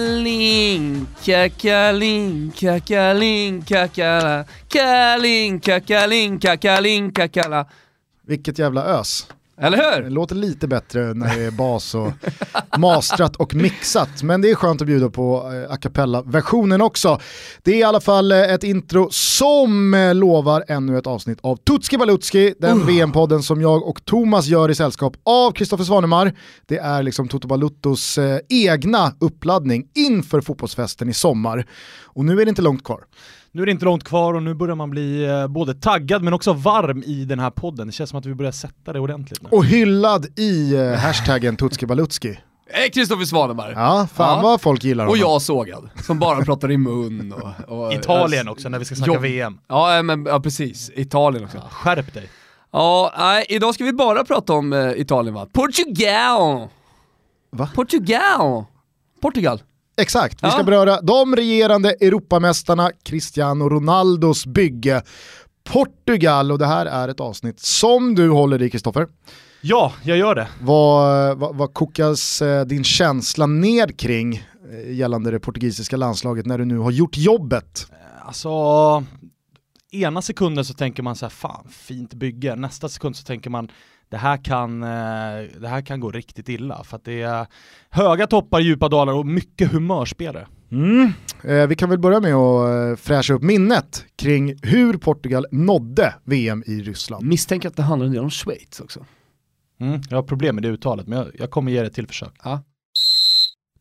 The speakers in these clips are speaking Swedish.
Kalinka, kalinka, kalinka, kala. Kalinka, kalinka, kalinka, kala. Vilket jävla ös. Eller Det hur? låter lite bättre när det är bas och mastrat och mixat. Men det är skönt att bjuda på eh, a cappella-versionen också. Det är i alla fall eh, ett intro som eh, lovar ännu ett avsnitt av Tutski Balutski, den VM-podden som jag och Thomas gör i sällskap av Kristoffer Svanemar. Det är liksom Toto Baluttos egna uppladdning inför fotbollsfesten i sommar. Och nu är det inte långt kvar. Nu är det inte långt kvar och nu börjar man bli eh, både taggad men också varm i den här podden. Det känns som att vi börjar sätta det ordentligt nu. Och hyllad i eh, hashtaggen Tutski Balutski. Kristoffer Svanemar. Ja, fan Ja. vad folk gillar Och honom. jag sågad, som bara pratar i mun. Och, och, Italien också när vi ska snacka Jobb- VM. Ja, eh, men, ja precis. Italien också. Skärp dig. Ja, nej, idag ska vi bara prata om eh, Italien va? Portugal! Va? Portugal! Portugal. Exakt, vi Ja. ska beröra de regerande Europamästarna Cristiano Ronaldos bygge Portugal och det här är ett avsnitt som du håller i Kristoffer. Ja, jag gör det. Vad, vad, vad kokas eh, din känsla ned kring eh, gällande det portugisiska landslaget när du nu har gjort jobbet? Alltså, ena sekunden så tänker man så här, fan fint bygge. Nästa sekund så tänker man, det här kan, eh, det här kan gå riktigt illa. För att det är höga toppar, djupa dalar och mycket humörspelare. Mm. Eh, vi kan väl börja med att eh, fräscha upp minnet kring hur Portugal nådde VM i Ryssland. Misstänker att det handlar en del om Schweiz också. Mm, jag har problem med det uttalet, men jag, jag kommer ge det ett till försök. Ja.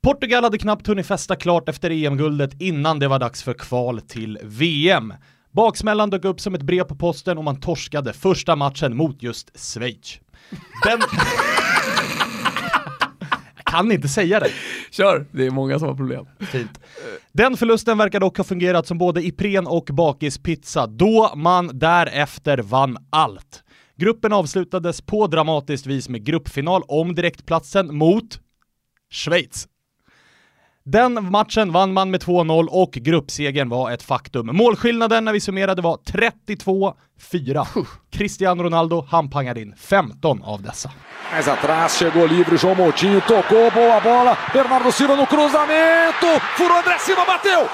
Portugal hade knappt hunnit festa klart efter EM-guldet innan det var dags för kval till VM. Baksmällan dök upp som ett brev på posten och man torskade första matchen mot just Schweiz. Den... jag kan inte säga det. Kör, det är många som har problem. Fint. Den förlusten verkar dock ha fungerat som både Ipren och bakispizza, då man därefter vann allt. Gruppen avslutades på dramatiskt vis med gruppfinal om direktplatsen mot Schweiz. Den matchen vann man med 2-0 och gruppsegern var ett faktum. Målskillnaden när vi summerade var 32-4. Cristiano Ronaldo, han pangade in 15 av dessa. Mais atrás, chegou livre, João Moutinho tocou, boa bola. Bernardo Silva no cruzamento. Furou André Silva, bateu.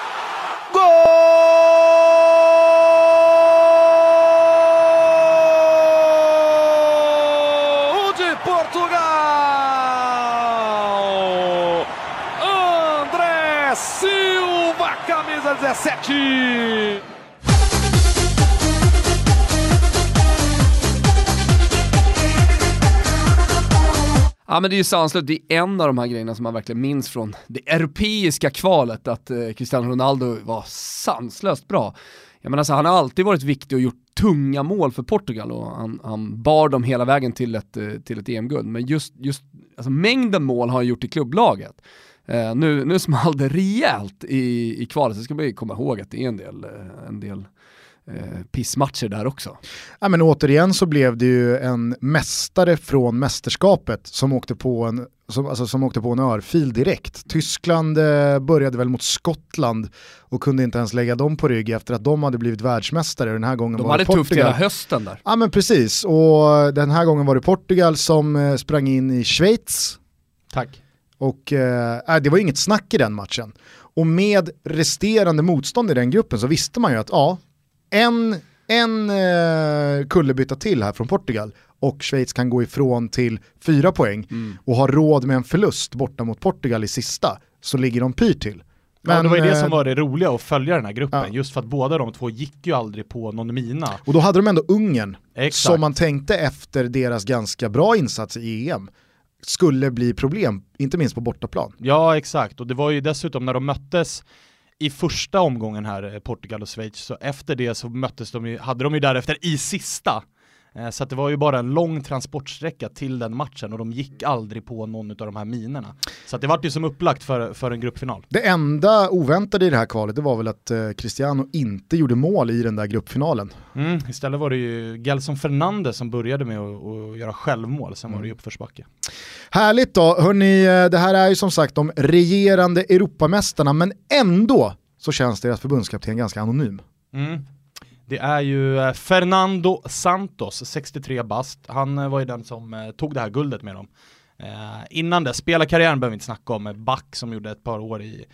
Gol de Portugal. André Silva, camisa 17. Ja men det är ju sanslöst, det är en av de här grejerna som man verkligen minns från det europeiska kvalet, att eh, Cristiano Ronaldo var sanslöst bra. Jag menar så han har alltid varit viktig och gjort tunga mål för Portugal och han, han bar dem hela vägen till ett, eh, till ett EM-guld. Men just, just alltså mängden mål har han gjort i klubblaget. Eh, nu, nu small det rejält i, i kvalet, så ska man ju komma ihåg att det är en del, eh, en del eh, pissmatcher där också. Ja, men återigen så blev det ju en mästare från mästerskapet som åkte på en, som, alltså, som åkte på en örfil direkt. Tyskland eh, började väl mot Skottland och kunde inte ens lägga dem på rygg efter att de hade blivit världsmästare. Den här gången De var hade det tufft hela hösten där. Ja men precis, och den här gången var det Portugal som eh, sprang in i Schweiz Tack. Och eh, äh, det var inget snack i den matchen. Och med resterande motstånd i den gruppen så visste man ju att ja, en, en eh, kullerbytta till här från Portugal och Schweiz kan gå ifrån till fyra poäng och ha råd med en förlust borta mot Portugal i sista så ligger de pyrt till. ja, det var ju det eh, som var det roliga att följa den här gruppen, ja. just för att båda de två gick ju aldrig på någon mina. Och då hade de ändå Ungern, som man tänkte efter deras ganska bra insats i EM, skulle bli problem, inte minst på bortaplan. Ja, exakt. Och det var ju dessutom när de möttes i första omgången här, eh, Portugal och Schweiz, så efter det så möttes de ju, hade de ju därefter i sista. Eh, Så att det var ju bara en lång transportsträcka till den matchen och de gick aldrig på någon av de här minerna. Så att det var ju som upplagt för, för en gruppfinal. Det enda oväntade i det här kvalet det var väl att eh, Cristiano inte gjorde mål i den där gruppfinalen. Mm, istället var det ju Gelson Fernandes som började med att, att göra självmål, sen var det ju uppförsbacke. Härligt då, hörni, eh, det här är ju som sagt de regerande Europamästarna men ändå så känns deras förbundskapten ganska anonym. Mm. Det är ju eh, Fernando Santos, 63 bast. Han eh, var ju den som eh, tog det här guldet med dem. Eh, innan det, spelarkarriären behöver vi inte snacka om, Back som gjorde ett par år i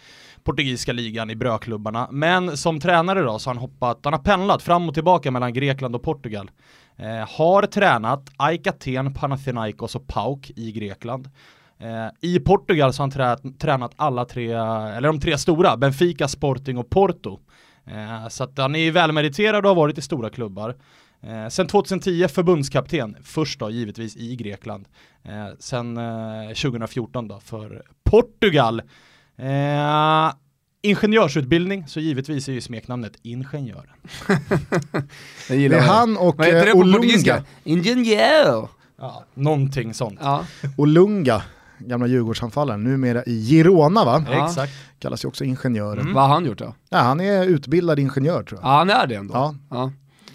portugisiska ligan i brödklubbarna. Men som tränare då så har han hoppat, han har pendlat fram och tillbaka mellan Grekland och Portugal. Eh, har tränat AIK Aten, Panathinaikos och PAOK i Grekland. Eh, I Portugal så har han trä, tränat alla tre, eller de tre stora, Benfica, Sporting och Porto. Eh, så att han är välmeriterad och har varit i stora klubbar. Eh, sen 2010 förbundskapten, först då givetvis i Grekland. Eh, sen 2014 då för Portugal. Ingenjörsutbildning, så givetvis är ju smeknamnet Ingenjören. det är han och eh, Olunga. Ingenjör! Ja, någonting sånt. Ja. Olunga, gamla Djurgårdsanfallaren, numera i Girona va? Ja. Exakt. Kallas ju också ingenjören. Mm. Vad har han gjort då? Ja, han är utbildad ingenjör tror jag. Ja, han är det ändå. Ja. ja.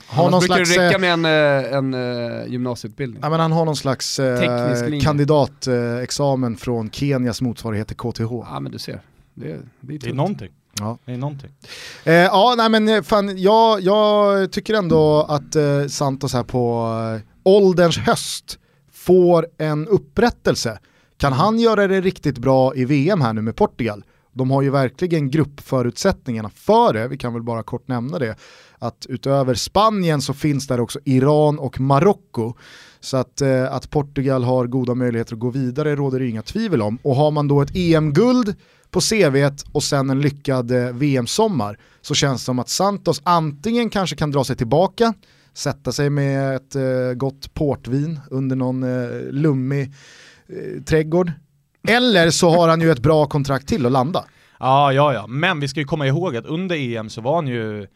Har någon brukar slags, det räcka eh, med en, eh, en, en gymnasieutbildning. Ja, men han har någon slags eh, kandidatexamen från Kenias motsvarighet till KTH. Ja men du ser. Det, det, är, det är någonting. Ja. Det är någonting. Eh, ja, nej men eh, fan, jag, jag tycker ändå att eh, Santos här på eh, ålderns höst får en upprättelse. Kan han göra det riktigt bra i VM här nu med Portugal? De har ju verkligen gruppförutsättningarna för det, vi kan väl bara kort nämna det, att utöver Spanien så finns där också Iran och Marocko. Så att, eh, att Portugal har goda möjligheter att gå vidare råder det inga tvivel om. Och har man då ett EM-guld på CV och sen en lyckad eh, VM-sommar så känns det som att Santos antingen kanske kan dra sig tillbaka, sätta sig med ett eh, gott portvin under någon eh, lummig eh, trädgård, eller så har han ju ett bra kontrakt till att landa. Ja, ja, ja, men vi ska ju komma ihåg att under EM så var han ju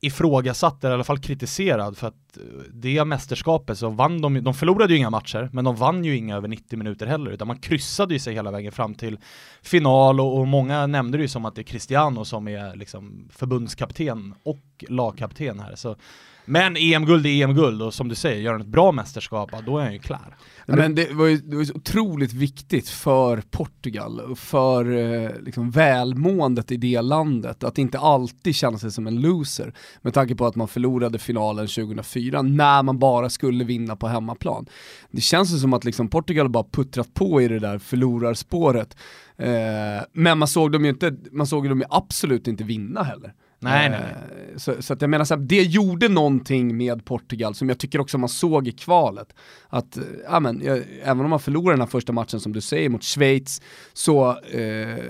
ifrågasatt eller i alla fall kritiserad för att eh, det mästerskapet så vann de, de förlorade ju inga matcher men de vann ju inga över 90 minuter heller utan man kryssade ju sig hela vägen fram till final och, och många nämnde det ju som att det är Cristiano som är liksom förbundskapten och lagkapten här så men EM-guld är EM-guld och som du säger, gör han ett bra mästerskap, då är han ju klar. Men det var ju, det var ju otroligt viktigt för Portugal och för eh, liksom välmåendet i det landet att inte alltid känna sig som en loser med tanke på att man förlorade finalen 2004 när man bara skulle vinna på hemmaplan. Det känns ju som att liksom Portugal bara puttrat på i det där förlorarspåret. Eh, men man såg dem ju inte, man såg dem ju absolut inte vinna heller. Nej, nej, nej. Eh, så, så, att jag menar så här, det gjorde någonting med Portugal som jag tycker också man såg i kvalet. Att, eh, ja men, jag, även om man förlorar den här första matchen som du säger mot Schweiz, så, eh,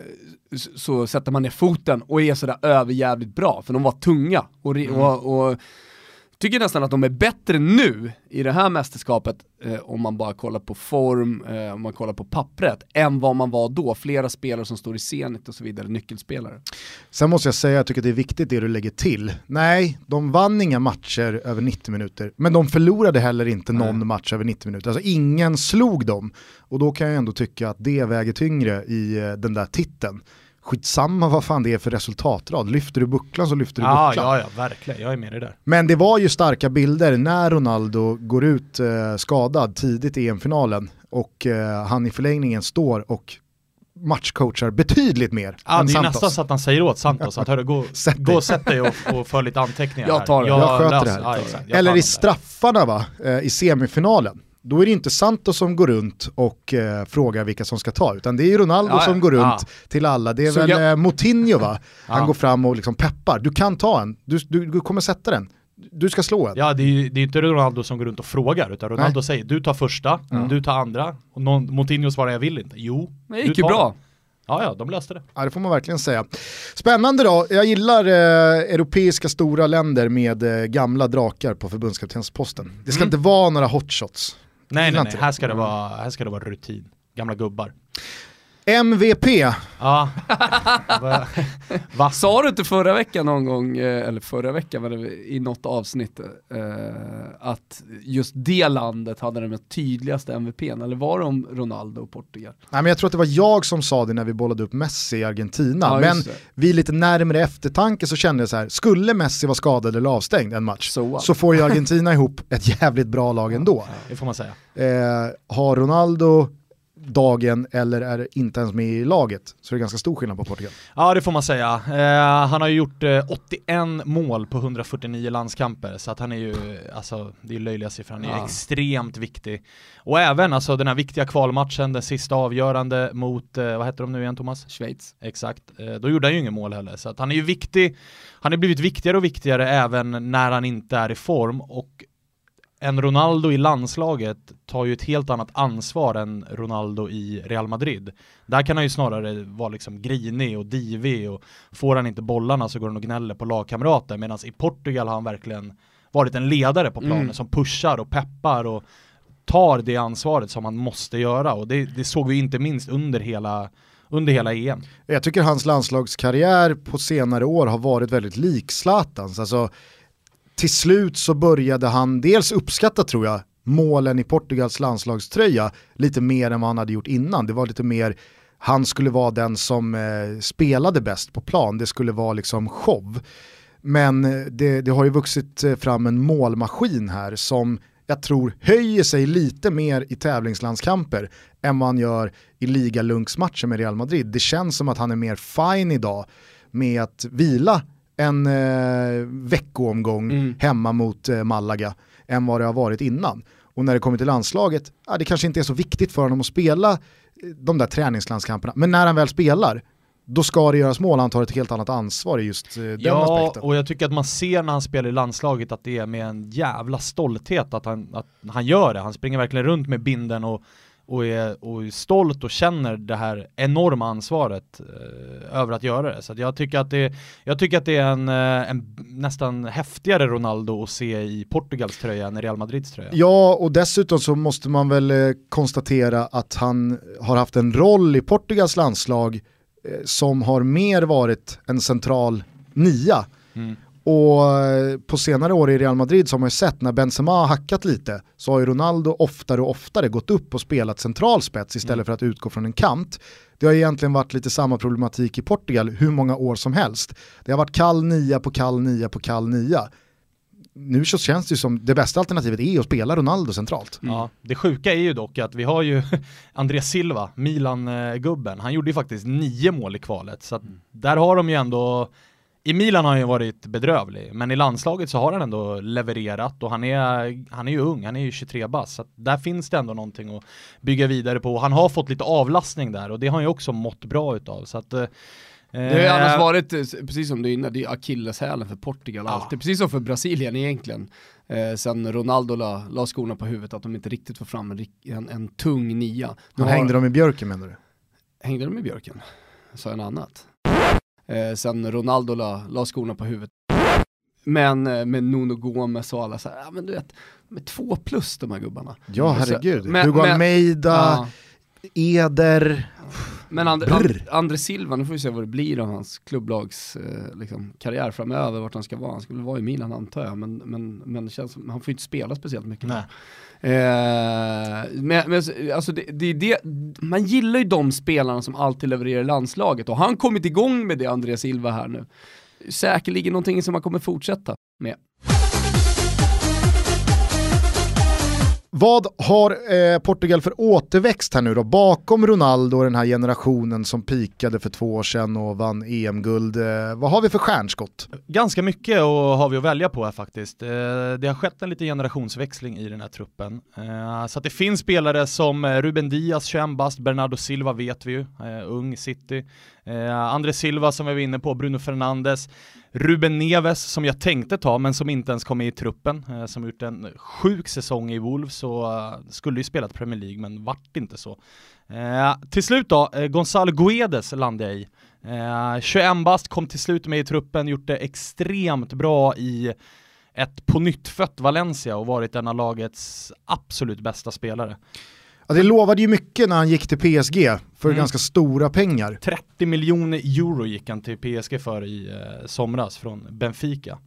så sätter man ner foten och är sådär överjävligt bra, för de var tunga. Och, mm. och, och tycker nästan att de är bättre nu i det här mästerskapet, eh, om man bara kollar på form, eh, om man kollar på pappret, än vad man var då. Flera spelare som står i Zenit och så vidare, nyckelspelare. Sen måste jag säga, jag tycker det är viktigt det du lägger till. Nej, de vann inga matcher över 90 minuter, men de förlorade heller inte någon mm. match över 90 minuter. Alltså ingen slog dem. Och då kan jag ändå tycka att det väger tyngre i eh, den där titeln skitsamma vad fan det är för resultatrad. Lyfter du bucklan så lyfter du ja, bucklan. Ja, ja, verkligen. Jag är med i det där. Men det var ju starka bilder när Ronaldo går ut eh, skadad tidigt i EM-finalen och eh, han i förlängningen står och matchcoachar betydligt mer ja, än Det är Santos. nästan så att han säger åt Santos att hörru, gå, gå och sätt dig och, och för lite anteckningar Jag tar det, jag, jag sköter det här. Ja, Eller i straffarna va, eh, i semifinalen då är det inte Santos som går runt och eh, frågar vilka som ska ta, utan det är Ronaldo ja, som går runt ja. till alla. Det är så väl jag... eh, Moutinho va? Han går fram och liksom peppar, du kan ta en, du, du, du kommer sätta den. Du ska slå en. Ja, det är ju det är inte Ronaldo som går runt och frågar, utan Ronaldo Nej. säger du tar första, mm. du tar andra, och någon, Moutinho svarar jag vill inte. Jo, det gick ju bra. Ja, ja, de löste det. Ja, det får man verkligen säga. Spännande då, jag gillar eh, europeiska stora länder med eh, gamla drakar på förbundskaptensposten. Det ska mm. inte vara några hotshots. Nej, nej, nej. Här, ska det vara, här ska det vara rutin. Gamla gubbar. MVP. Ja. Va? Sa du inte förra veckan någon gång, eh, eller förra veckan var det i något avsnitt, eh, att just det landet hade den tydligaste MVPn, eller var det om Ronaldo och Portugal? Nej men jag tror att det var jag som sa det när vi bollade upp Messi i Argentina, ja, men vid lite närmare eftertanke så kände jag så här, skulle Messi vara skadad eller avstängd en match, so så får ju Argentina ihop ett jävligt bra lag ändå. Ja, det får man säga. Eh, har Ronaldo dagen eller är inte ens med i laget. Så det är ganska stor skillnad på Portugal. Ja det får man säga. Eh, han har ju gjort eh, 81 mål på 149 landskamper så att han är ju, alltså det är löjliga siffror, han är Ja. extremt viktig. Och även alltså den här viktiga kvalmatchen, den sista avgörande mot, eh, vad heter de nu igen Thomas? Schweiz. Exakt, eh, då gjorde han ju ingen mål heller. Så att han är ju viktig, han har blivit viktigare och viktigare även när han inte är i form och en Ronaldo i landslaget tar ju ett helt annat ansvar än Ronaldo i Real Madrid. Där kan han ju snarare vara liksom grinig och divig och får han inte bollarna så går han och gnäller på lagkamrater medan i Portugal har han verkligen varit en ledare på planen Mm. som pushar och peppar och tar det ansvaret som han måste göra och det, det såg vi inte minst under hela, under hela EM. Jag tycker hans landslagskarriär på senare år har varit väldigt lik Zlatans. Alltså, till slut så började han dels uppskatta tror jag målen i Portugals landslagströja lite mer än vad han hade gjort innan. Det var lite mer, han skulle vara den som eh, spelade bäst på plan, det skulle vara liksom show. Men eh, det, det har ju vuxit eh, fram en målmaskin här som jag tror höjer sig lite mer i tävlingslandskamper än vad han gör i ligalunksmatcher med Real Madrid. Det känns som att han är mer fine idag med att vila en eh, veckoomgång Mm. hemma mot eh, Malaga än vad det har varit innan. Och när det kommer till landslaget, ja, det kanske inte är så viktigt för honom att spela eh, de där träningslandskamperna. Men när han väl spelar, då ska det göras mål, han tar ett helt annat ansvar i just eh, den ja, aspekten. och jag tycker att man ser när han spelar i landslaget att det är med en jävla stolthet att han, att han gör det. Han springer verkligen runt med binden och, och, är, och är stolt och känner det här enorma ansvaret eh, över att göra det. Så jag, tycker att det, jag tycker att det är en, eh, en nästan häftigare Ronaldo att se i Portugals tröja än i Real Madrids tröja. Ja, och dessutom så måste man väl eh, konstatera att han har haft en roll i Portugals landslag eh, som har mer varit en central nia. Mm. Och eh, på senare år i Real Madrid så har man ju sett när Benzema har hackat lite så har ju Ronaldo oftare och oftare gått upp och spelat central spets istället Mm. för att utgå från en kant. Det har egentligen varit lite samma problematik i Portugal hur många år som helst. Det har varit kall nia på kall nia på kall nia. Nu så känns det ju som det bästa alternativet är att spela Ronaldo centralt. Ja, det sjuka är ju dock att vi har ju André Silva, Milan-gubben, han gjorde ju faktiskt nio mål i kvalet, så att där har de ju ändå i Milan har han ju varit bedrövlig, men i landslaget så har han ändå levererat och han är, han är ju ung, han är ju 23 bast, så där finns det ändå någonting att bygga vidare på. Han har fått lite avlastning där och det har han ju också mått bra utav. Så att, eh, Det har ju annars varit, eh, precis som du inne, det är akilleshälen för Portugal Ja. alltid. Precis som för Brasilien egentligen. Eh, sen Ronaldo la, la skorna på huvudet att de inte riktigt får fram en, en, en tung nia. Nu har- hängde de i björken menar du? hängde de i björken? Sa jag något annat? Eh, sen Ronaldo la, la skorna på huvudet. Men eh, med Nuno Gomes och alla så här, ja men du vet, med två plus de här gubbarna. Ja så- herregud. men- Hugo Almeida, Ja. Eder. Men And. And, André Silva, nu får vi se vad det blir av hans klubblags eh, liksom, karriär framöver, vart han ska vara. Han väl vara i Milan antar jag, men, men, men känns han får ju inte spela speciellt mycket. Nej. Eh, men, men alltså det, det, det, man gillar ju de spelarna som alltid levererar i landslaget och han har kommit igång med det, André Silva här nu. Säkerligen någonting som han kommer fortsätta med. Vad har eh, Portugal för återväxt här nu då? Bakom Ronaldo och den här generationen som pikade för två år sedan och vann EM-guld. Eh, vad har vi för stjärnskott? Ganska mycket och har vi att välja på här faktiskt. Eh, Det har skett en liten generationsväxling i den här truppen. Eh, Så att det finns spelare som eh, Ruben Diaz, 21 bast, Bernardo Silva vet vi ju, eh, ung City. Eh, André Silva som vi var inne på, Bruno Fernandes. Ruben Neves som jag tänkte ta men som inte ens kom med i truppen. eh, Som gjort en sjuk säsong i Wolves och eh, skulle ju spelat Premier League men vart inte så. Eh, till slut då, eh, Gonzalo Guedes landade jag i. Eh, 21 bast, kom till slut med i truppen, gjort det extremt bra i ett på nytt fött Valencia och varit en av lagets absolut bästa spelare. Ja, det lovade ju mycket när han gick till PSG för Mm. ganska stora pengar. 30 miljoner euro gick han till PSG för i eh, somras från Benfica.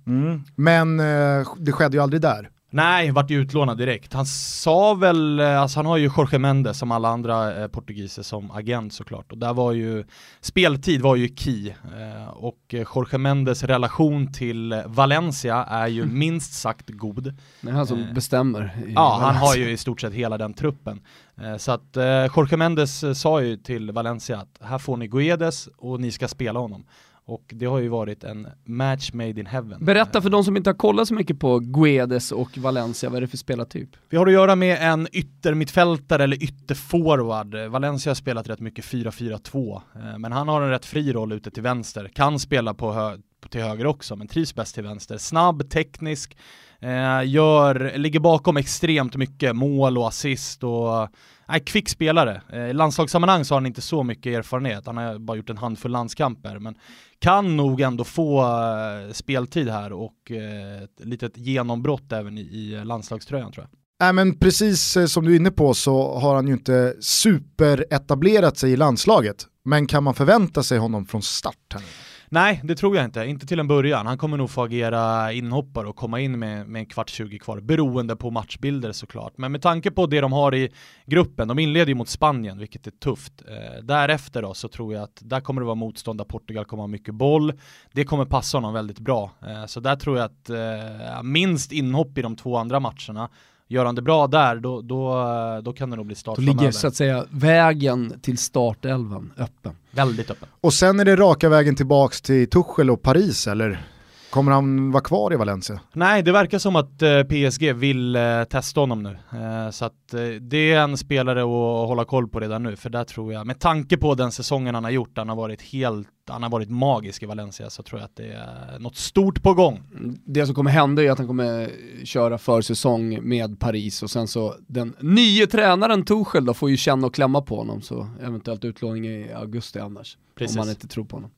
Men eh, det skedde ju aldrig där. Nej, vart ju utlånad direkt. Han sa väl, eh, alltså han har ju Jorge Mendes som alla andra eh, portugiser som agent såklart. Och där var ju, speltid var ju key. Eh, och Jorge Mendes relation till Valencia är ju mm. minst sagt god. Det är han som eh, bestämmer. Ja, Valencia. han har ju i stort sett hela den truppen. Eh, så att eh, Jorge Mendes sa ju till Valencia att här får ni Guedes och ni ska spela honom. Och det har ju varit en match made in heaven. Berätta för de som inte har kollat så mycket på Guedes och Valencia, vad är det för spelartyp? Vi har att göra med en yttermittfältare eller ytterforward. Valencia har spelat rätt mycket 4-4-2, eh, men han har en rätt fri roll ute till vänster. Kan spela på hö till höger också, men trivs bäst till vänster. Snabb, teknisk, eh, gör, ligger bakom extremt mycket mål och assist och Nej, kvick spelare. Eh, I landslagssammanhang så har han inte så mycket erfarenhet, han har bara gjort en handfull landskamper, men kan nog ändå få eh, speltid här och eh, ett litet genombrott även i, i landslagströjan tror jag. Nej men precis som du är inne på så har han ju inte superetablerat sig i landslaget. Men kan man förvänta sig honom från start? Här? Nej, det tror jag inte. Inte till en början. Han kommer nog få agera inhoppare och komma in med, med en kvart 20 kvar, beroende på matchbilder såklart. Men med tanke på det de har i gruppen, de inleder ju mot Spanien, vilket är tufft. Eh, därefter då så tror jag att där kommer det vara motstånd där Portugal kommer ha mycket boll. Det kommer passa honom väldigt bra. Eh, så där tror jag att eh, minst inhopp i de två andra matcherna Gör han det bra där, då, då, då kan det nog bli start Då ligger så att säga vägen till startelvan öppen. Väldigt öppen. Och sen är det raka vägen tillbaks till Tuchel och Paris eller? Kommer han vara kvar i Valencia? Nej, det verkar som att eh, PSG vill eh, testa honom nu. Eh, så att det är en spelare att hålla koll på redan nu, för där tror jag, med tanke på den säsongen han har gjort, han har varit helt, han har varit magisk i Valencia, så tror jag att det är något stort på gång. Det som kommer hända är att han kommer köra försäsong med Paris och sen så den nya tränaren Tuchel då får ju känna och klämma på honom, så eventuellt utlåning i augusti annars. Precis. Om man inte tror på honom.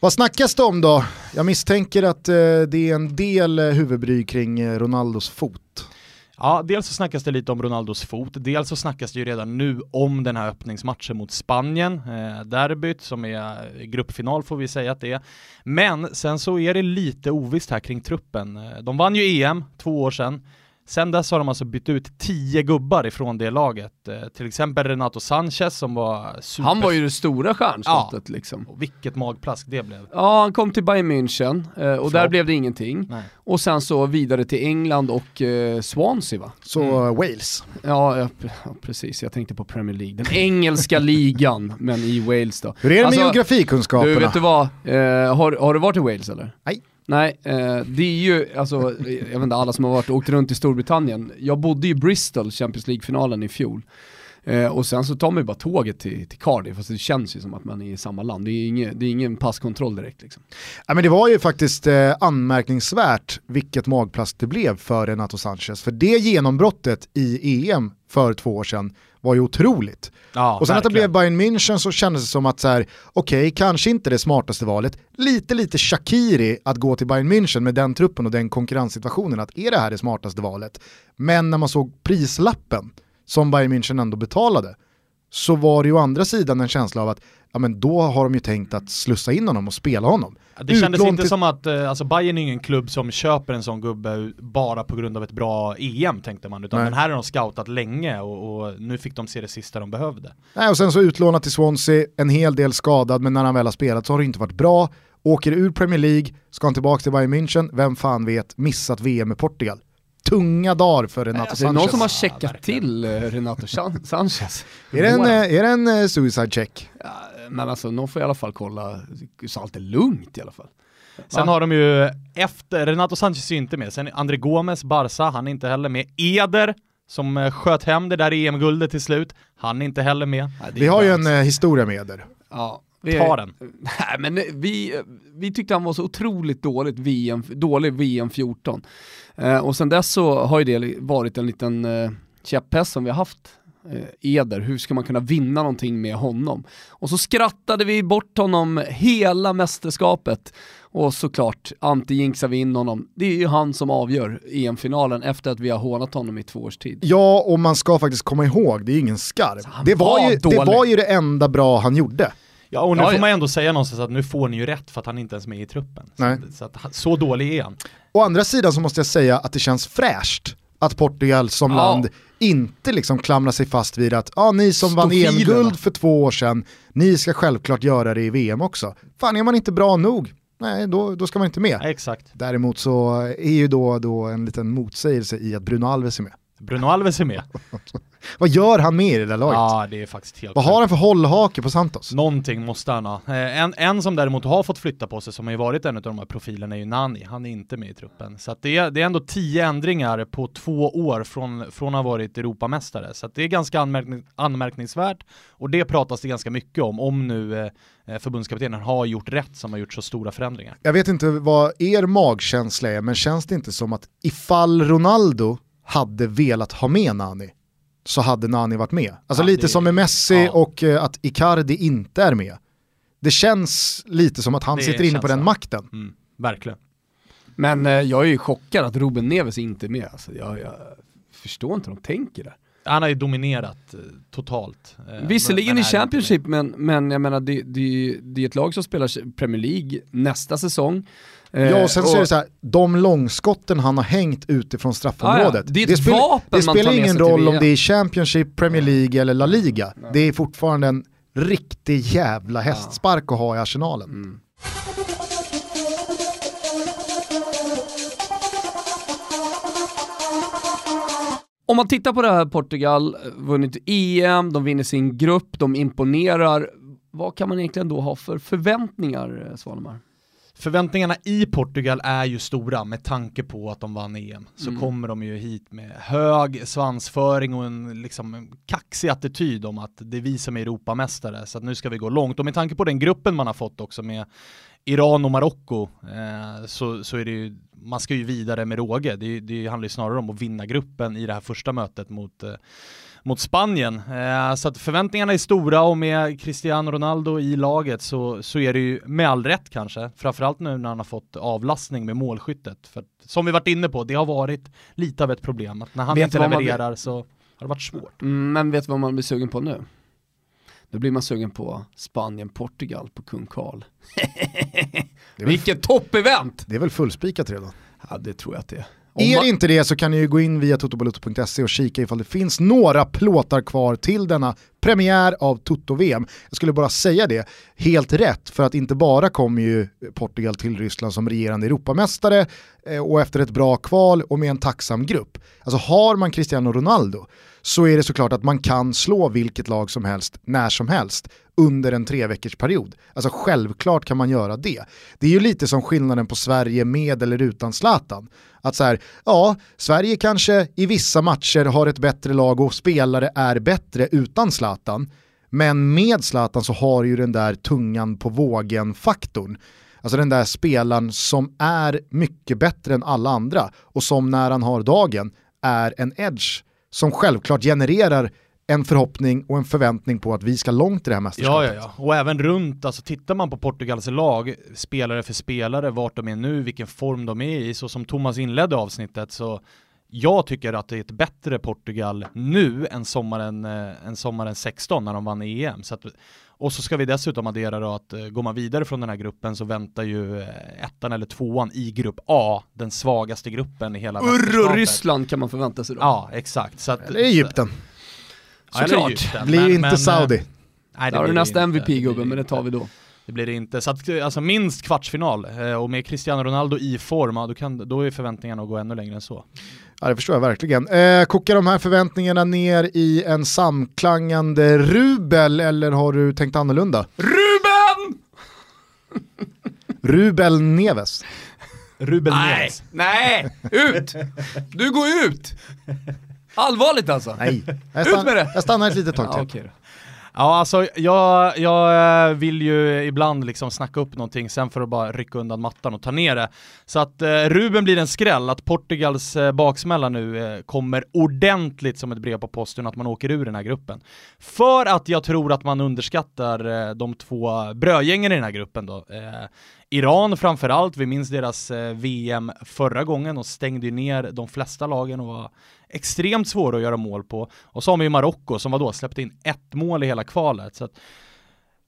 Vad snackas det om då? Jag misstänker att eh, det är en del eh, huvudbry kring eh, Ronaldos fot. Ja, dels så snackas det lite om Ronaldos fot, dels så snackas det ju redan nu om den här öppningsmatchen mot Spanien, eh, derbyt som är gruppfinal får vi säga att det är. Men sen så är det lite ovisst här kring truppen. De vann ju EM två år sedan, Sen dess har de alltså bytt ut tio gubbar ifrån det laget. Eh, till exempel Renato Sanchez som var super... Han var ju det stora stjärnskottet ja. liksom. Och vilket magplask det blev. Ja, han kom till Bayern München eh, och För... där blev det ingenting. Nej. Och sen så vidare till England och eh, Swansea va? Så mm. Wales. Ja, ja, precis, jag tänkte på Premier League. Den engelska ligan, men i Wales då. Hur är det med alltså, geografikunskaperna? Du, vet du vad? Eh, har, har du varit i Wales eller? Nej. Nej, eh, det är ju, alltså, jag vet inte, alla som har varit åkt runt i Storbritannien. Jag bodde i Bristol, Champions League-finalen i fjol. Eh, och sen så tar man ju bara tåget till, till Cardiff, fast det känns ju som att man är i samma land. Det är, inge, det är ingen passkontroll direkt liksom. Ja, men det var ju faktiskt eh, anmärkningsvärt vilket magplast det blev för Renato Sanchez. För det genombrottet i EM för två år sedan var ju otroligt. Ja, och sen verkligen. att det blev Bayern München så kändes det som att så här, okej, okay, kanske inte det smartaste valet, lite lite Shakiri att gå till Bayern München med den truppen och den konkurrenssituationen, att är det här det smartaste valet? Men när man såg prislappen som Bayern München ändå betalade, så var det ju å andra sidan en känsla av att ja, men då har de ju tänkt att slussa in honom och spela honom. Det kändes Utlån inte till... som att, eh, alltså Bayern är ingen klubb som köper en sån gubbe bara på grund av ett bra EM tänkte man, utan Nej. den här har de scoutat länge och, och, nu fick de se det sista de behövde. Nej, och sen så utlånat till Swansea, en hel del skadad, men när han väl har spelat så har det inte varit bra. Åker ur Premier League, ska han tillbaka till Bayern München, vem fan vet, missat VM med Portugal tunga dagar för Renato alltså, Sanchez. Är det någon som har checkat till eh, Renato Sanchez? är, det en, eh, är det en suicide check? Ja, men alltså någon får i alla fall kolla så allt är lugnt i alla fall. Sen har de ju efter, Renato Sanchez är inte med, sen André Gomes, Barca, han är inte heller med. Eder, som eh, sköt hem det där EM-guldet till slut, han är inte heller med. Nej, vi har ju en eh, historia med Eder. Ja, vi, Ta den. Nej, men vi, vi tyckte han var så otroligt dåligt VM, dålig VM 14. Eh, och sen dess så har ju det varit en liten eh, käpphäst som vi har haft eh, Eder, hur ska man kunna vinna någonting med honom? Och så skrattade vi bort honom hela mästerskapet och såklart anti-jinxar vi in honom. Det är ju han som avgör EM-finalen efter att vi har hånat honom i två års tid. Ja, och man ska faktiskt komma ihåg, det är ingen skarv. Det var, var ju, det var ju det enda bra han gjorde. Ja och nu ja, får man ändå säga någonstans att nu får ni ju rätt för att han inte ens är med i truppen. Nej. Så, så, att, så dålig är han. Å andra sidan så måste jag säga att det känns fräscht att Portugal som Ja. land inte liksom klamrar sig fast vid att ah, ni som vann. EM-guld för två år sedan, ni ska självklart göra det i VM också. Fan är man inte bra nog, nej då, då ska man inte med. Ja, exakt. Däremot så är ju då, då en liten motsägelse i att Bruno Alves är med. Bruno Alves är med. Vad gör han med i det där laget? Ja, det är faktiskt helt Vad har han för hållhake på Santos? Någonting måste han ha. Eh, En, en som däremot har fått flytta på sig, som har ju varit en av de här profilerna, är ju Nani. Han är inte med i truppen. Så det, är, det är ändå tio ändringar på två år från, från att ha varit Europamästare. Så det är ganska anmärkning, anmärkningsvärt och det pratas det ganska mycket om, om nu eh, förbundskaptenen har gjort rätt som har gjort så stora förändringar. Jag vet inte vad er magkänsla är, men känns det inte som att ifall Ronaldo hade velat ha med Nani, så hade Nani varit med. Alltså Ja, lite det- som med Messi ja. och eh, att Icardi inte är med. Det känns lite som att han Det sitter inne på den så. makten. Mm, verkligen. Men eh, jag är ju chockad att Ruben Neves inte är med. Alltså, jag, jag förstår inte hur de tänker där. Han har ju dominerat eh, totalt. eh, Visserligen i. Championship, men, men jag menar det, det, det är ett lag som spelar Premier League nästa säsong. Eh, Ja, och sen så är det så här, de långskotten han har hängt utifrån straffområdet. Ah, ja. Det ett spelar, det spelar ingen roll om det är Championship, Premier League eller La Liga. Det är fortfarande en riktig jävla hästspark att ha i arsenalen. Mm. Om man tittar på det här Portugal, eh, vunnit EM, de vinner sin grupp, de imponerar. Vad kan man egentligen då ha för förväntningar, eh, Svanemar? Förväntningarna i Portugal är ju stora med tanke på att de vann EM. Så Mm. kommer de ju hit med hög svansföring och en, liksom, kaxig attityd om att det är vi som är Europamästare, så att nu ska vi gå långt. Och med tanke på den gruppen man har fått också med Iran och Marocko, eh, så, så är det ju, man ska ju vidare med råge. Det, det handlar ju snarare om att vinna gruppen i det här första mötet mot eh, mot Spanien. Eh, så att förväntningarna är stora och med Cristiano Ronaldo i laget så, så är det ju med all rätt kanske. Framförallt nu när han har fått avlastning med målskyttet. För som vi varit inne på, det har varit lite av ett problem. Att när han Vet inte vad man levererar så har det varit svårt. Mm, men vet du vad man blir sugen på nu? Nu blir man sugen på Spanien-Portugal på Kung Karl. Vilket toppevent! det är väl fullspikat redan. Ja, det tror jag att det är. Om Är det inte det så kan ni ju gå in via totobalutto.se och kika ifall det finns några plåtar kvar till denna premiär av Toto-VM. Jag skulle bara säga det, helt rätt, för att inte bara kommer ju Portugal till Ryssland som regerande Europamästare eh, och efter ett bra kval och med en tacksam grupp. Alltså har man Cristiano Ronaldo så är det såklart att man kan slå vilket lag som helst när som helst under en tre veckors period. Alltså självklart kan man göra det. Det är ju lite som skillnaden på Sverige med eller utan Zlatan. Att så här, ja, Sverige kanske i vissa matcher har ett bättre lag och spelare är bättre utan Zlatan. Men med Zlatan så har ju den där tungan på vågen-faktorn. Alltså den där spelaren som är mycket bättre än alla andra och som när han har dagen är en edge som självklart genererar en förhoppning och en förväntning på att vi ska långt i det här Ja, mästerskapet. ja, ja. Och även runt, alltså tittar man på Portugals lag, spelare för spelare, vart de är nu, vilken form de är i, så som Thomas inledde avsnittet så jag tycker att det är ett bättre Portugal nu än sommaren, eh, än sommaren 16 när de vann EM. Så att, och så ska vi dessutom addera då att eh, går man vidare från den här gruppen så väntar ju eh, ettan eller tvåan i grupp A, den svagaste gruppen i hela Urr. Ryssland kan man förvänta sig då. Ja, exakt. Så att, Eller Egypten, Ja, Såklart. Egypten. blir Men- inte men, eh, Saudi. Nej, Där har blir du det nästa. Det blir MVP-gubben, men det tar vi då. Det blir det inte. Så att, alltså minst kvartsfinal, eh, och med Cristiano Ronaldo i form, ja, då, kan, då är förväntningarna att gå ännu längre än så. Ja, det förstår jag verkligen. Eh, kokar de här förväntningarna ner i en samklangande rubel eller har du tänkt annorlunda? Ruben! Rubel Neves. Ruben Nej, Neves. nej, ut! Du går ut! Allvarligt alltså? Nej, Ut med det! jag stannar ett litet tag Ja, till. okej då. Ja, alltså jag, jag eh, vill ju ibland liksom snacka upp någonting sen för att bara rycka undan mattan och ta ner det. Så att eh, Ruben blir en skräll, att Portugals eh, baksmälla nu eh, kommer ordentligt som ett brev på posten att man åker ur den här gruppen. För att jag tror att man underskattar eh, de två brödgängen i den här gruppen då. Eh, Iran framförallt, vi minns deras eh, VM förra gången och stängde ju ner de flesta lagen och var extremt svåra att göra mål på. Och så har man ju Marocko som var då släppte in ett mål i hela kvalet. Så att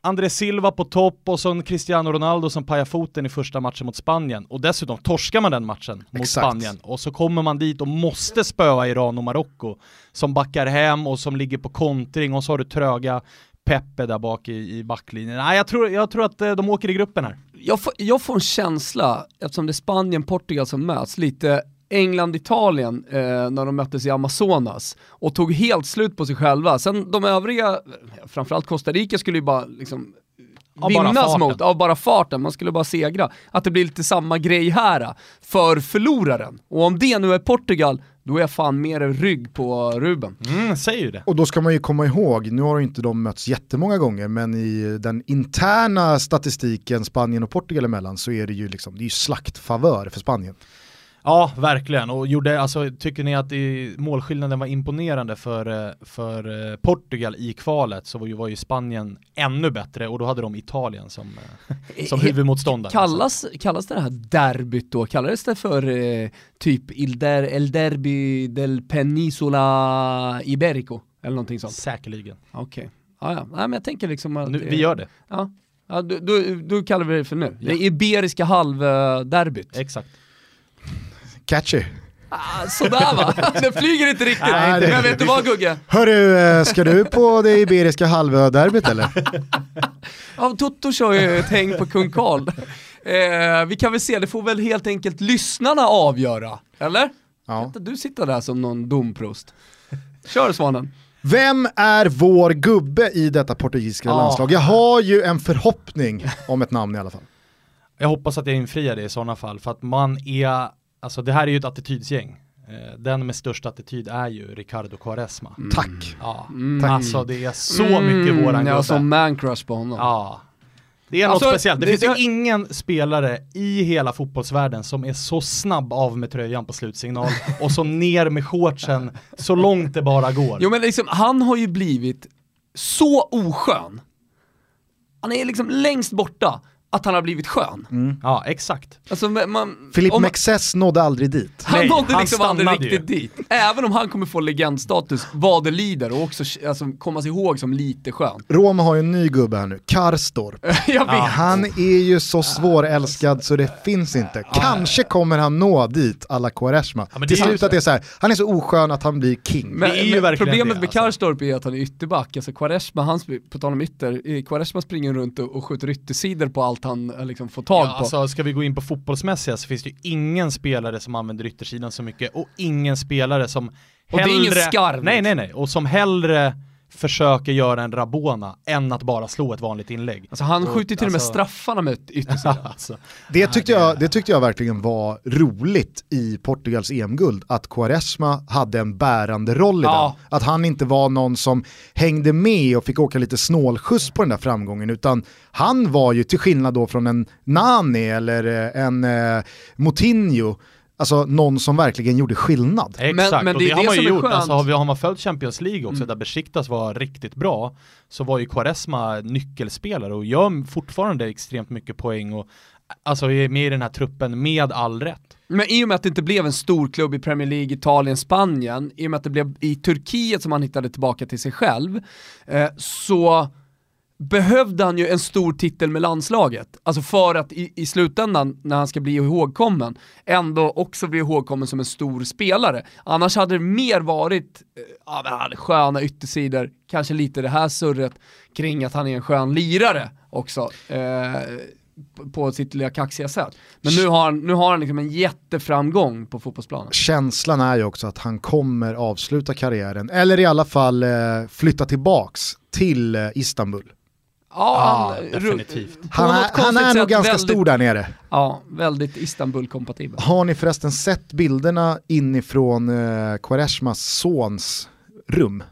André Silva på topp och så Cristiano Ronaldo som pajar foten i första matchen mot Spanien. Och dessutom torskar man den matchen mot Exakt. Spanien och så kommer man dit och måste spöa Iran och Marocko som backar hem och som ligger på kontring och så har du tröga Peppe där bak i, i backlinjen. Nej, jag tror, jag tror att eh, de åker i gruppen här. Jag får, jag får en känsla, eftersom det är Spanien, Portugal som möts, lite England-Italien eh, när de möttes i Amazonas och tog helt slut på sig själva. Sen de övriga, framförallt Costa Rica skulle ju bara liksom Av bara vinnas farten. mot, av bara farten, man skulle bara segra. Att det blir lite samma grej här för förloraren. Och om det nu är Portugal, då är jag fan mer rygg på Ruben. Mm, säger det. Och då ska man ju komma ihåg, nu har ju inte de mötts jättemånga gånger, men i den interna statistiken Spanien och Portugal emellan så är det ju liksom, det är ju slaktfavör för Spanien. Ja, verkligen. Och gjorde, alltså, tycker ni att i, målskillnaden var imponerande för, eh, för eh, Portugal i kvalet så var ju, var ju Spanien ännu bättre och då hade de Italien som, eh, som huvudmotståndare. Kallas, kallas det här derbyt då, kallades det för eh, typ Il, der, El Derby del Peninsula Iberico? Eller någonting sånt? Säkerligen. Okej. Ja, ja. Nej, men jag tänker liksom att... Nu, vi gör det. Ja, ja då, då, då kallar vi det för nu. Ja. Det iberiska halvderbyt. Exakt. Catchy. Ah, sådär va? det flyger inte riktigt. Nej, det- men vet du vad Gugge? Hörru, eh, ska du på det Iberiska halvö-derbyt eller? Ja, Toto kör ju ett häng på kung Karl. Eh, vi kan väl se, det får väl helt enkelt lyssnarna avgöra, eller? Ja. Inte du sitter där som någon domprost. Kör Svanen. Vem är vår gubbe i detta portugisiska Ja. landslag? Jag har ju en förhoppning om ett namn i alla fall. Jag hoppas att jag infriar det i sådana fall, för att man är, alltså det här är ju ett attitydsgäng. Eh, Den med störst attityd är ju Ricardo Quaresma. Tack. Ja, Mm. alltså det är så mycket våran Jag gubbe. har sån man-crush på honom. Ja. Det är Alltså, något speciellt. Det, det- finns ju jag- ingen spelare i hela fotbollsvärlden som är så snabb av med tröjan på slutsignal och så ner med shortsen så långt det bara går. Jo men liksom, han har ju blivit så oskön. Han är liksom längst borta att han har blivit skön. Ja, exakt. Alltså, man, om- Mexes nådde aldrig dit. Han Nej, nådde han liksom aldrig stannade riktigt dit. Även om han kommer få legendstatus vad det lider och också alltså, komma sig ihåg som lite skön. Roma har ju en ny gubbe här nu, Karstorp. Jag vet. Han är ju så svårälskad så det finns inte. Kanske kommer han nå dit alla Quaresma. Ja, Till ju slut att det är så här, han är så oskön att han blir king. Men, Det är ju men problemet det, med alltså. Karstorp är att han är ytterback, alltså Quaresma, han, sp- på tal om ytter, eh, Quaresma springer runt och, och skjuter yttersidor på allt han eh, liksom får tag Ja, på. alltså, ska vi gå in på fotbollsmässiga så finns det ju ingen spelare som använder yttersidan så mycket och ingen spelare som Och det är ingen skarv, Nej, liksom. nej, nej. Och som hellre försöker göra en Rabona än att bara slå ett vanligt inlägg. Alltså han skjuter till och med alltså- straffarna med yttersidan. alltså, Det tyckte, jag, det tyckte jag verkligen var roligt i Portugals EM-guld, att Quaresma hade en bärande roll i Ja. den. Att han inte var någon som hängde med och fick åka lite snålskjuts på den där framgången, utan han var ju till skillnad då från en Nani eller eh, en eh, Moutinho, alltså någon som verkligen gjorde skillnad. Exakt, men och det det, är har det man ju gjort. Alltså, har, vi, har man följt Champions League också, Mm. där Besiktas var riktigt bra, så var ju Quaresma nyckelspelare och gör fortfarande extremt mycket poäng och alltså är med i den här truppen med all rätt. Men i och med att det inte blev en stor klubb i Premier League, Italien, Spanien, i och med att det blev i Turkiet som han hittade tillbaka till sig själv, eh, så behövde han ju en stor titel med landslaget. Alltså för att i, i slutändan, när han ska bli ihågkommen, ändå också bli ihågkommen som en stor spelare. Annars hade det mer varit, eh, ja men hade sköna yttersidor, kanske lite det här surret kring att han är en skön lirare också. Eh, på sitt lilla kaxiga sätt. Men nu har han, nu har han liksom en jätteframgång på fotbollsplanen. Känslan är ju också att han kommer avsluta karriären, eller i alla fall eh, flytta tillbaks till eh, Istanbul. Ja, Ja, definitivt. Han han konstigt är nog ganska väldigt, stor där nere. Ja, väldigt Istanbul-kompatibel. Har ni förresten sett bilderna inifrån eh, Quaresmas sons rum?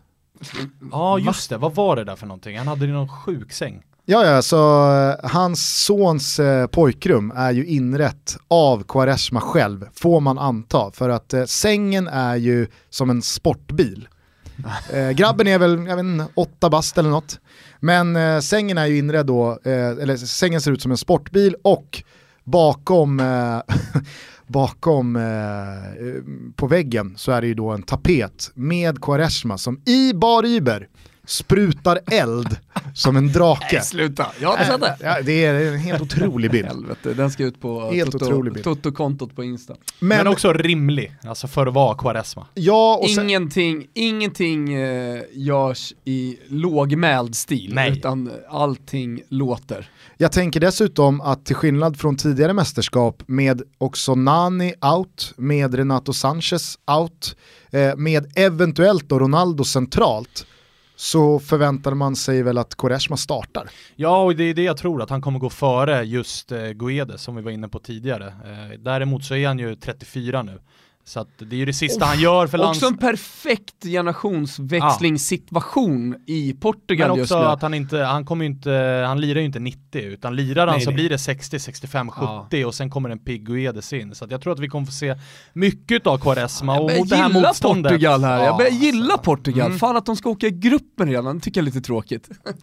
Ja just det, vad var det där för någonting? Han hade ju någon sjuksäng. Ja, ja, så eh, hans sons eh, pojkrum är ju inrätt av Quaresma själv, får man anta, för att eh, sängen är ju som en sportbil. Eh, grabben är väl, jag vet inte, åtta bast eller något. Men eh, sängen är ju inredd då, eh, eller sängen ser ut som en sportbil och bakom, eh, bakom eh, eh, på väggen så är det ju då en tapet med Quaresma som i bar iber sprutar eld som en drake. Nej, sluta. Jag har inte sett det. Ja, det är en helt otrolig bild. Helvete, den ska ut på Helt. Toto-kontot på Insta. Men, Men, också rimlig, alltså för att vara Quaresma. ja, och sen, Ingenting, ingenting eh, görs i lågmäld stil, Nej. utan allting låter. jag tänker dessutom att till skillnad från tidigare mästerskap med också Nani out, med Renato Sanchez out, eh, med eventuellt då Ronaldo centralt, så förväntar man sig väl att Koreshma startar. Ja, och det är det jag tror, att han kommer gå före just eh, Guedes som vi var inne på tidigare. Eh, däremot så är han ju 34 nu. Så att det är ju det sista han gör för lands... Också en perfekt generationsväxlingssituation i Portugal Men just också nu. att han inte, han kommer ju inte, han lirar ju inte 90 utan lirar han Nej, så nej. blir det 60, 65, 70 och sen kommer en pigg Guedes in. Så att jag tror att vi kommer få se mycket av Quaresma och mot det här motståndet. Portugal här, jag börjar Ja, gilla alltså. Portugal. Mm. Fan att de ska åka i gruppen redan, det tycker jag är lite tråkigt.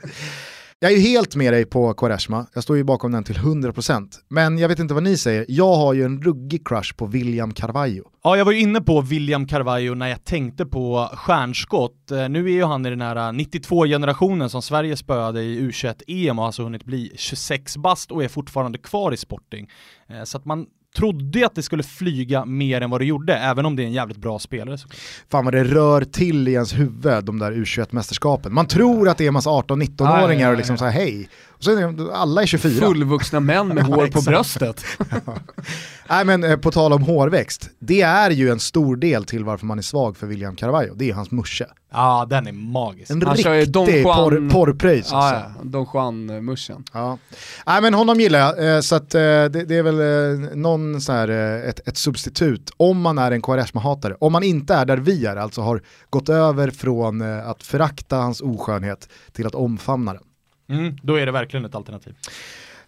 Jag är ju helt med dig på Quaresma, jag står ju bakom den till 100%. Men jag vet inte vad ni säger, jag har ju en ruggig crush på William Carvalho. Ja, jag var ju inne på William Carvalho när jag tänkte på stjärnskott. Eh, nu är ju han i den här eh, 92-generationen som Sverige spöade i U21-EM och har alltså hunnit bli 26 bast och är fortfarande kvar i Sporting. Eh, så att man trodde ju att det skulle flyga mer än vad det gjorde, även om det är en jävligt bra spelare. Fan vad det rör till i ens huvud, de där U21-mästerskapen. Man tror att det är en massa 18-19-åringar Ja, ja, ja, och liksom så här hej. Så är det, alla är 24. Fullvuxna män med hår på bröstet. Nej men eh, på tal om hårväxt, det är ju en stor del till varför man är svag för William Carvalho, det är hans morsa. Ja, den är magisk. En Han kör ju Don riktig Juan- porr, porrpröjs Ja, alltså. ja, Don Juan-muschen. Ja. Nej men honom gillar jag, eh, så att, eh, det, det är väl eh, någon så här, ett, ett substitut om man är en Quaresma-hatare. Om man inte är där vi är, alltså har gått över från att förakta hans oskönhet till att omfamna den. Mm, då är det verkligen ett alternativ.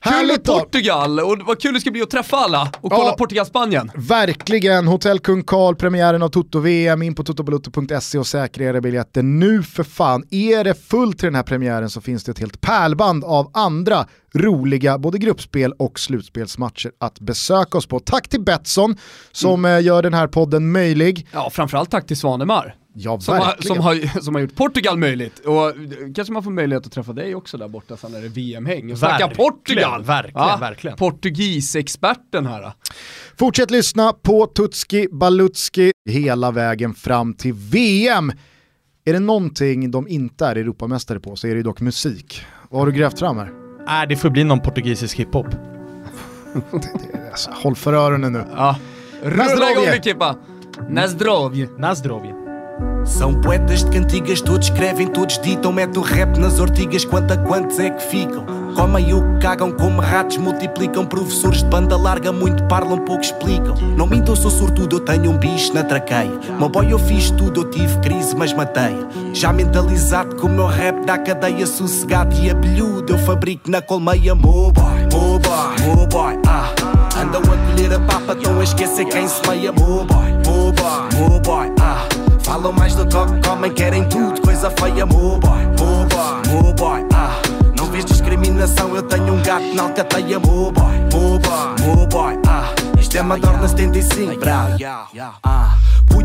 Härligt! Portugal, och vad kul det ska bli att träffa alla och kolla Ja. Portugal-Spanien. Verkligen, Hotell Kung Karl, premiären av Toto-VM, in på totobalutto.se och säkra era biljetter nu för fan. Är det fullt till den här premiären så finns det ett helt pärlband av andra roliga både gruppspel och slutspelsmatcher att besöka oss på. Tack till Betsson som eh, gör den här podden möjlig. Ja, framförallt tack till Svanemar. Ja, Som har, som, har, som har gjort Portugal möjligt. Och eh, kanske man får möjlighet att träffa dig också där borta sen när det är VM-häng. Och snacka Verkligen, Portugal! verkligen, verkligen. Portugisexperten här. Fortsätt lyssna på Tutski Balutski hela vägen fram till VM. Är det någonting de inte är Europamästare på så är det ju dock musik. Vad har du grävt fram här? Äh, det får bli någon portugisisk hiphop. Det är, alltså, håll för öronen nu. Ja. Rulla igång det Kippa! Nazdrovje. Nazdrovje. São poetas de cantigas, todos escrevem, todos ditam. Mete o rap nas ortigas, quanto a quantos é que ficam? Comem o que cagam, como ratos multiplicam. Professores de banda larga, muito parlam, pouco explicam. Não mintam, sou sortudo, eu tenho um bicho na traqueia. Meu boy, eu fiz tudo, eu tive crise, mas matei. Já mentalizado que o meu rap dá cadeia, sossegado e abelhudo. Eu fabrico na colmeia, mo boy, boy, boy, ah. Andam a colher a papa, estão a esquecer quem se meia, mo boy, mo boy, boy, ah. Falam mais do que comem, querem tudo, coisa feia, mo boy, mo boy, mo boy, ah. Não vês discriminação, eu tenho um gato na alcateia, mo boy, mo boy, mo boy, ah. Isto é Madonna 75, bravo, ah.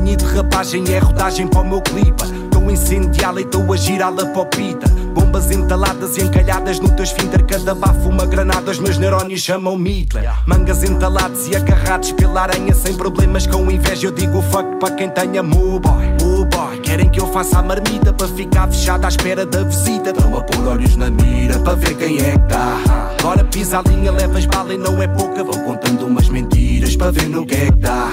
Punho de rapagem é rodagem para o meu clipe. Estou incendiá-la e estou a girá-la para o pita. Bombas entaladas e encalhadas no teu esfínter. Cada bafo uma granada, os meus neurónios chamam-me Hitler. Mangas entalados e agarrados pela aranha. Sem problemas com inveja, eu digo fuck para quem tenha mo boy. Querem que eu faça a marmita para ficar fechada à espera da visita. Estão a pôr olhos na mira para ver quem é que tá. Agora pisa a linha, levas bala e não é pouca. Vão contando umas mentiras para ver no que é que dá.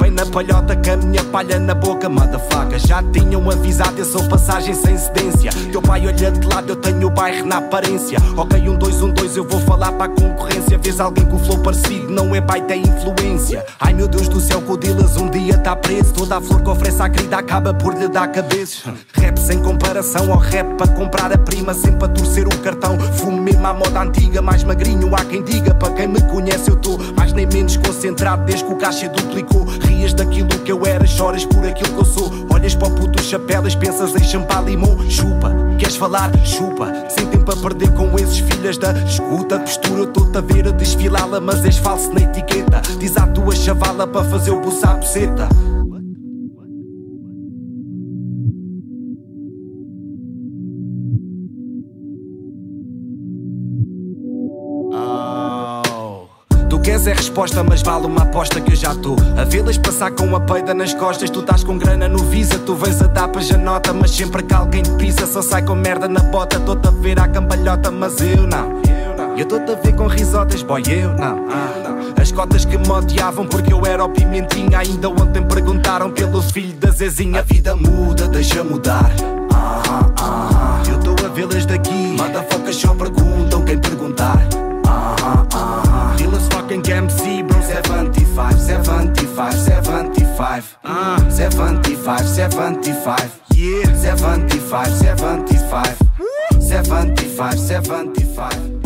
Bem na palhota com a minha palha na boca, motherfucker. Já tinham avisado, eu sou passagem sem cedência. Teu pai olha de lado, eu tenho o bairro na aparência. Ok, um dois, um dois, eu vou falar para a concorrência. Vês alguém com o flow parecido, não é baita, é influência. Ai meu Deus do céu, que o Dilas um dia tá preso. Toda a flor que oferece à querida acaba por lhe dar cabeças. Rap sem comparação ao rap para comprar a prima, sempre a torcer o cartão. Fumo mesmo à moda antiga, mais magrinho há quem diga. Para quem me conhece, eu tô mais nem menos concentrado desde que o caixa duplicou. Rias daquilo que eu era, choras por aquilo que eu sou. Olhas para o puto chapelas, pensas em champar limão. Chupa, queres falar? Chupa. Sem tempo a perder com esses filhas da escuta. Postura, estou-te a ver a desfilá-la, mas és falso na etiqueta. Diz à tua chavala para fazer o buço à buceta. Resposta, mas vale uma aposta que eu já estou a vê-las passar com a peida nas costas. Tu estás com grana no Visa, tu vens a dar para nota, mas sempre que alguém te pisa, só sai com merda na bota. Tô-te a ver à cambalhota, mas eu não. Eu tô-te a ver com risotas, boy, eu não. As cotas que me odiavam porque eu era o pimentinha. Ainda ontem perguntaram pelo filho da Zezinha. A vida muda, deixa mudar. Ah, ah, eu tô a vê-las daqui. Motherfuckers só perguntam quem perguntar. Fucking MC, bro. 75, 75, 75. Ah, 75, 75. Yeah, 75, 75. 75, 75.